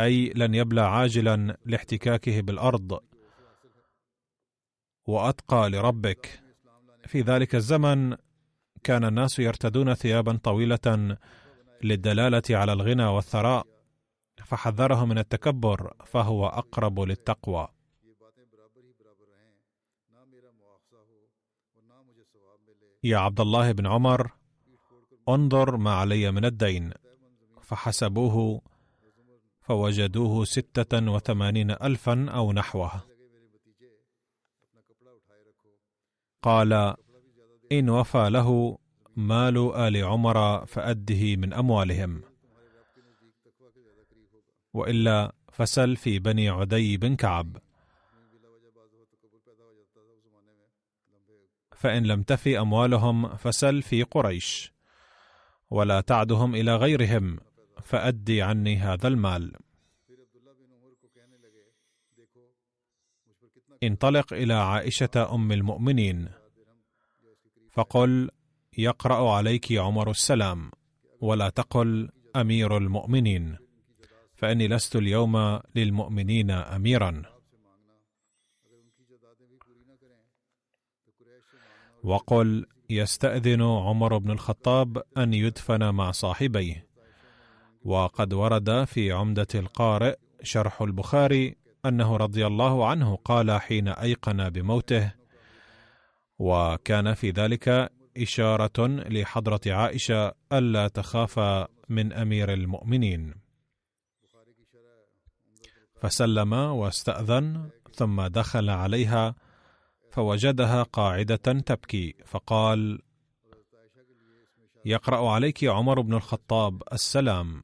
أي لن يبلى عاجلا لاحتكاكه بالأرض وأتقى لربك. في ذلك الزمن كان الناس يرتدون ثيابا طويلة للدلالة على الغنى والثراء فحذره من التكبر فهو أقرب للتقوى. يا عبد الله بن عمر انظر ما علي من الدين. فحسبوه فوجدوه ستة وثمانين ألفا أو نحوه. قال إن وفى له مال آل عمر فأده من أموالهم. وإلا فسل في بني عدي بن كعب. فإن لم تفي أموالهم فسل في قريش. ولا تعدهم إلى غيرهم فأدي عني هذا المال. انطلق إلى عائشة أم المؤمنين. فقل يقرأ عليك عمر السلام ولا تقل أمير المؤمنين. فإني لست اليوم للمؤمنين أميرا. وقل يستأذن عمر بن الخطاب أن يدفن مع صاحبيه. وقد ورد في عمدة القارئ شرح البخاري أنه رضي الله عنه قال حين أيقن بموته وكان في ذلك إشارة لحضرة عائشة ألا تخاف من أمير المؤمنين. فسلم واستأذن ثم دخل عليها فوجدها قاعدة تبكي فقال يقرأ عليك عمر بن الخطاب السلام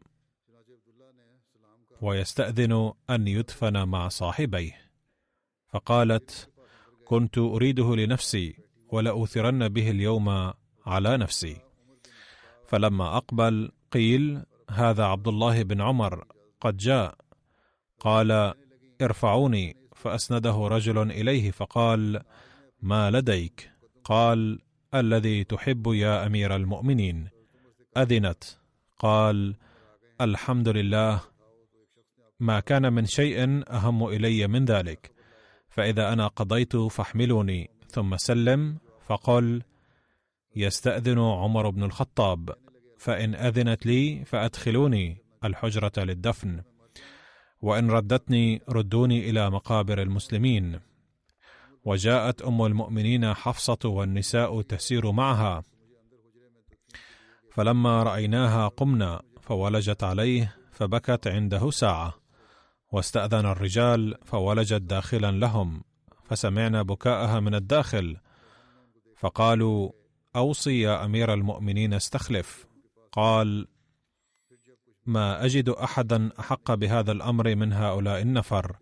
ويستأذن أن يدفن مع صاحبيه. فقالت كنت أريده لنفسي ولأوثرن به اليوم على نفسي. فلما أقبل قيل هذا عبد الله بن عمر قد جاء. قال ارفعوني. فأسنده رجل إليه فقال ما لديك؟ قال الذي تحب يا أمير المؤمنين. أذنت قال الحمد لله ما كان من شيء أهم إلي من ذلك فإذا أنا قضيت فاحملوني. ثم سلم فقل يستأذن عمر بن الخطاب فإن أذنت لي فأدخلوني الحجرة للدفن وإن ردتني ردوني إلى مقابر المسلمين. وجاءت أم المؤمنين حفصة والنساء تسير معها فلما رأيناها قمنا فولجت عليه فبكت عنده ساعة واستأذن الرجال فولجت داخلا لهم. فسمعنا بكاءها من الداخل. فقالوا أوصي يا أمير المؤمنين استخلف. قال ما أجد أحدا أحق بهذا الأمر من هؤلاء النفر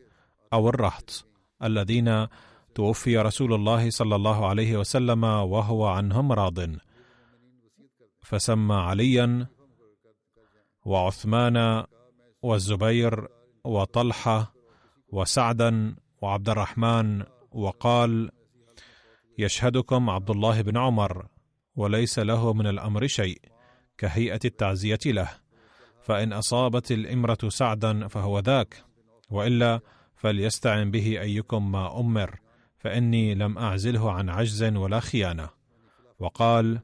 أو الرهط الذين توفي رسول الله صلى الله عليه وسلم وهو عنهم راض. فسمى عليا وعثمان والزبير وطلحة وسعدا وعبد الرحمن وقال يشهدكم عبد الله بن عمر وليس له من الأمر شيء كهيئة التعزية له فإن أصابت الإمرة سعدا فهو ذاك وإلا فليستعن به أيكم ما أمر فإني لم أعزله عن عجز ولا خيانة. وقال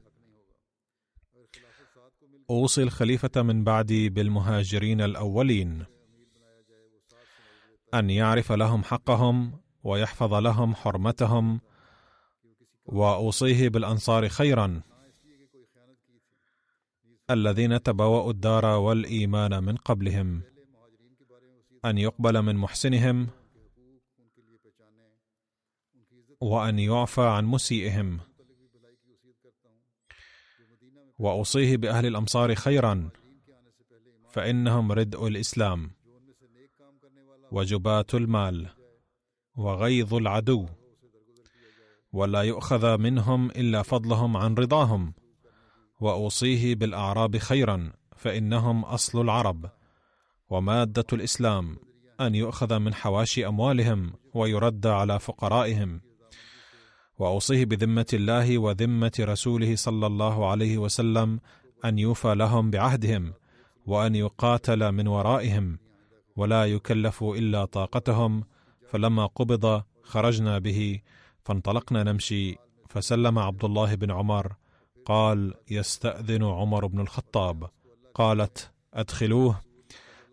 أوصي الخليفة من بعدي بالمهاجرين الأولين أن يعرف لهم حقهم ويحفظ لهم حرمتهم وأوصيه بالأنصار خيرا. الذين تبوأوا الدار والإيمان من قبلهم أن يقبل من محسنهم وأن يعفى عن مسيئهم. وأوصيه بأهل الأمصار خيرا فإنهم ردء الإسلام وجبات المال. وغيظ العدو. ولا يؤخذ منهم إلا فضلهم عن رضاهم. وأوصيه بالأعراب خيرا فإنهم أصل العرب. ومادة الإسلام أن يؤخذ من حواشي أموالهم ويرد على فقرائهم. وأوصيه بذمة الله وذمة رسوله صلى الله عليه وسلم أن يوفى لهم بعهدهم وأن يقاتل من ورائهم. ولا يكلف إلا طاقتهم فلما قبض خرجنا به فانطلقنا نمشي فسلم عبد الله بن عمر قال يستأذن عمر بن الخطاب. قالت أدخلوه.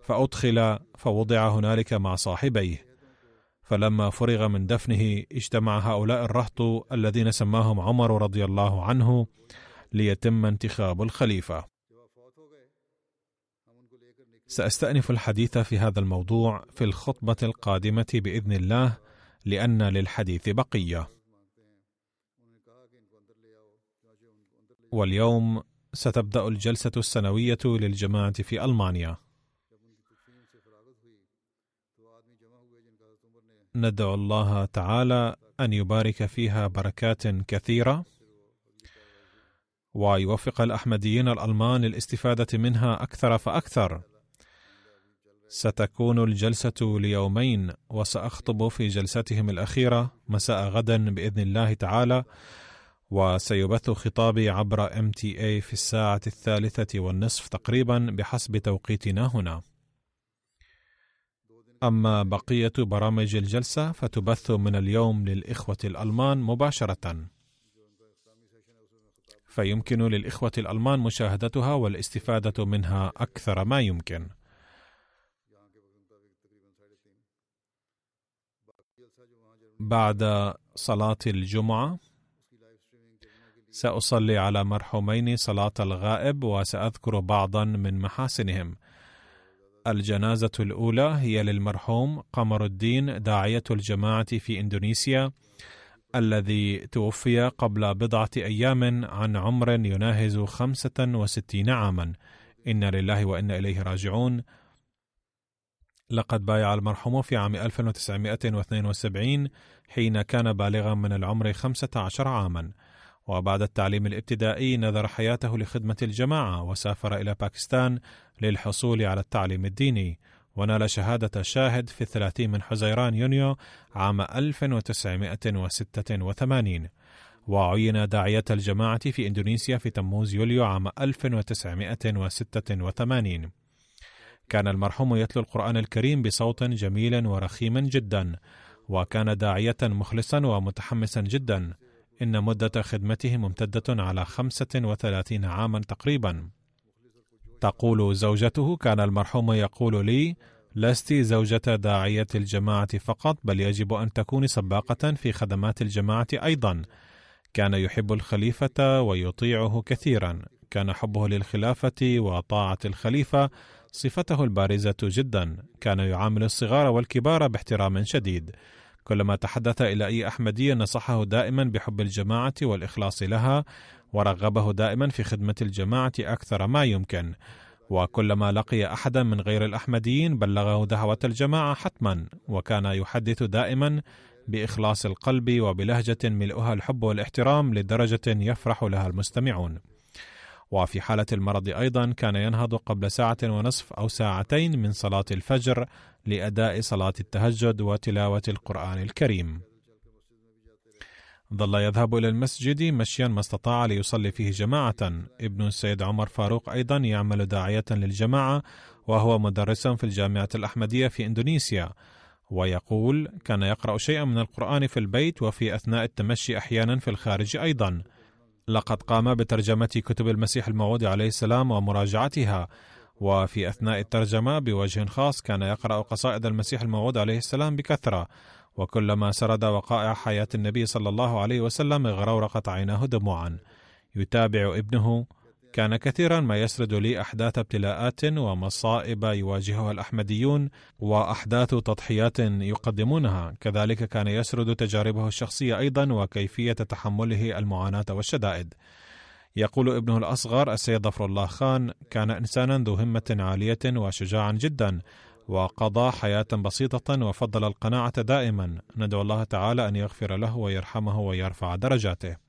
فأدخل فوضع هنالك مع صاحبيه. فلما فرغ من دفنه اجتمع هؤلاء الرهط الذين سماهم عمر رضي الله عنه ليتم انتخاب الخليفة. سأستأنف الحديث في هذا الموضوع في الخطبة القادمة بإذن الله لأن للحديث بقية. واليوم ستبدأ الجلسة السنوية للجماعة في ألمانيا. ندعو الله تعالى أن يبارك فيها بركات كثيرة ويوفق الأحمديين الألمان للاستفادة منها أكثر فأكثر. ستكون الجلسة ليومين وسأخطب في جلستهم الأخيرة مساء غدا بإذن الله تعالى وسيبث خطابي عبر اي في الساعة الثالثة والنصف تقريبا بحسب توقيتنا هنا. أما بقية برامج الجلسة فتبث من اليوم للإخوة الألمان مباشرة. فيمكن للإخوة الألمان مشاهدتها والاستفادة منها أكثر ما يمكن. بعد صلاة الجمعة سأصلي على مرحومين صلاة الغائب وسأذكر بعضا من محاسنهم. الجنازة الأولى هي للمرحوم قمر الدين داعية الجماعة في إندونيسيا الذي توفي قبل بضعة أيام عن عمر يناهز خمسة وستين عاما إنا لله وإنا إليه راجعون لقد بايع المرحوم في عام 1972 حين كان بالغا من العمر 15 عاما. وبعد التعليم الابتدائي نذر حياته لخدمة الجماعة وسافر إلى باكستان للحصول على التعليم الديني. ونال شهادة شاهد في الثلاثين من حزيران يونيو عام 1986 وعين داعية الجماعة في إندونيسيا في تموز يوليو عام 1986 كان المرحوم يتلو القرآن الكريم بصوت جميل ورخيم جدا وكان داعية مخلصا ومتحمسا جدا. إن مدة خدمته ممتدة على 35 عاما تقريبا. تقول زوجته كان المرحوم يقول لي لست زوجة داعية الجماعة فقط بل يجب أن تكوني سباقة في خدمات الجماعة أيضا. كان يحب الخليفة ويطيعه كثيرا. كان حبه للخلافة وطاعة الخليفة صفته البارزة جدا. كان يعامل الصغار والكبار باحترام شديد. كلما تحدث إلى أي أحمدية نصحه دائما بحب الجماعة والإخلاص لها ورغبه دائما في خدمة الجماعة أكثر ما يمكن. وكلما لقي أحدا من غير الأحمديين بلغه دعوة الجماعة حتما وكان يحدث دائما بإخلاص القلب وبلهجة ملؤها الحب والاحترام لدرجة يفرح لها المستمعون. وفي حالة المرض أيضا كان ينهض قبل ساعة ونصف أو ساعتين من صلاة الفجر لأداء صلاة التهجد وتلاوة القرآن الكريم. ظل يذهب إلى المسجد مشيا ما استطاع ليصلي فيه جماعة. ابن السيد عمر فاروق أيضا يعمل داعية للجماعة وهو مدرس في الجامعة الأحمدية في إندونيسيا. ويقول: كان يقرأ شيئا من القرآن في البيت وفي أثناء التمشي أحيانا في الخارج أيضا. لقد قام بترجمة كتب المسيح الموعود عليه السلام ومراجعتها. وفي أثناء الترجمة بوجه خاص كان يقرأ قصائد المسيح الموعود عليه السلام بكثرة. وكلما سرد وقائع حياة النبي صلى الله عليه وسلم غرورقت عيناه دموعا. يتابع ابنه كان كثيرا ما يسرد لي أحداث ابتلاءات ومصائب يواجهها الأحمديون وأحداث تضحيات يقدمونها. كذلك كان يسرد تجاربه الشخصية أيضا وكيفية تحمله المعاناة والشدائد. يقول ابنه الأصغر السيد ظفر الله خان كان انسانا ذو همة عالية وشجاعا جدا وقضى حياة بسيطة وفضل القناعة دائما. ندعو الله تعالى أن يغفر له ويرحمه ويرفع درجاته.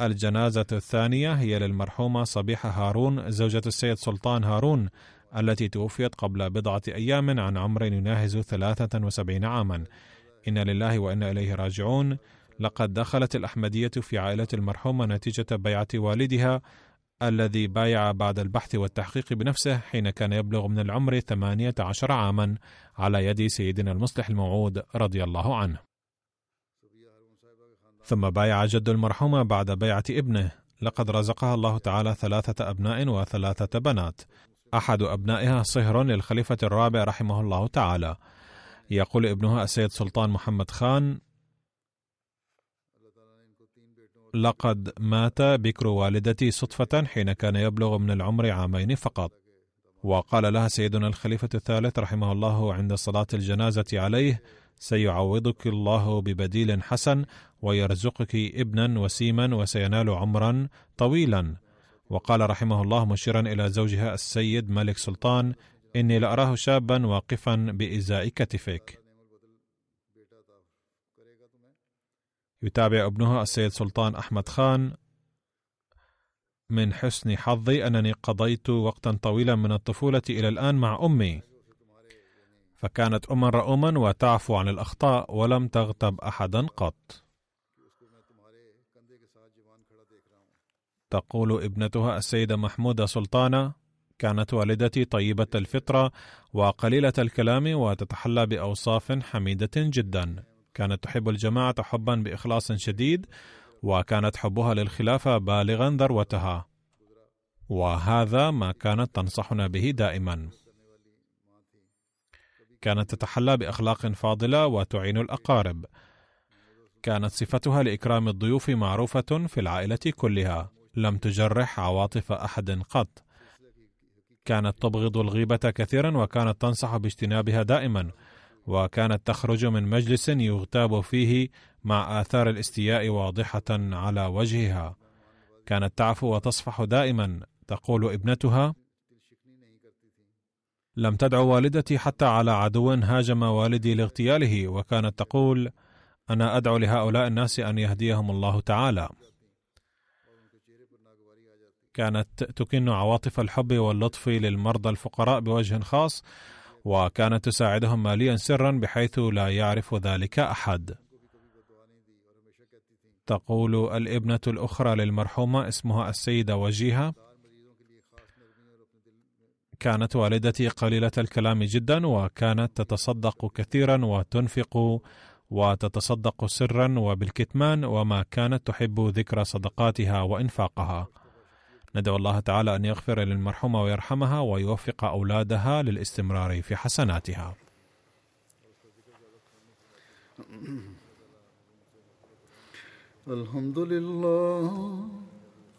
الجنازة الثانية هي للمرحومة صبيحة هارون زوجة السيد سلطان هارون التي توفيت قبل بضعة أيام عن عمر يناهز 73 عاما. إنا لله وإنا إليه راجعون. لقد دخلت الأحمدية في عائلة المرحومة نتيجة بيعة والدها الذي بايع بعد البحث والتحقيق بنفسه حين كان يبلغ من العمر 18 عاما على يد سيدنا المصلح الموعود رضي الله عنه. ثم بايع جد المرحومة بعد بيعة ابنه. لقد رزقها الله تعالى ثلاثة أبناء وثلاثة بنات. أحد أبنائها صهر للخليفة الرابع رحمه الله تعالى. يقول ابنها السيد سلطان محمد خان لقد مات بكر والدتي صدفة حين كان يبلغ من العمر عامين فقط. وقال لها سيدنا الخليفة الثالث رحمه الله عند صلاة الجنازة عليه سيعوضك الله ببديل حسن ويرزقك ابنا وسيما وسينال عمرا طويلا. وقال رحمه الله مشيرا إلى زوجها السيد ملك سلطان إني لأراه شابا واقفا بازاء كتفك يتابع ابنها السيد سلطان أحمد خان. من حسن حظي أنني قضيت وقتا طويلا من الطفولة إلى الآن مع أمي. فكانت أما رؤوما وتعفو عن الأخطاء ولم تغتب أحدا قط. تقول ابنتها السيدة محمودة سلطانة كانت والدتي طيبة الفطرة وقليلة الكلام وتتحلى بأوصاف حميدة جدا. كانت تحب الجماعة حبا بإخلاص شديد وكانت حبها للخلافة بالغا ذروتها. وهذا ما كانت تنصحنا به دائما. كانت تتحلى بأخلاق فاضلة وتعين الأقارب. كانت صفتها لإكرام الضيوف معروفة في العائلة كلها. لم تجرح عواطف أحد قط. كانت تبغض الغيبة كثيرا وكانت تنصح باجتنابها دائما. وكانت تخرج من مجلس يغتاب فيه مع آثار الاستياء واضحة على وجهها. كانت تعفو وتصفح دائما. تقول ابنتها لم تدع والدتي حتى على عدو هاجم والدي لاغتياله وكانت تقول أنا أدعو لهؤلاء الناس أن يهديهم الله تعالى. كانت تكن عواطف الحب واللطف للمرضى الفقراء بوجه خاص وكانت تساعدهم ماليا سرا بحيث لا يعرف ذلك أحد. تقول الابنة الأخرى للمرحومة اسمها السيدة وجيهة كانت والدتي قليلة الكلام جدا وكانت تتصدق كثيرا وتنفق وتتصدق سرا وبالكتمان وما كانت تحب ذكر صدقاتها وإنفاقها. ندعو الله تعالى أن يغفر للمرحومه ويرحمها ويوفق أولادها للاستمرار في حسناتها. الحمد لله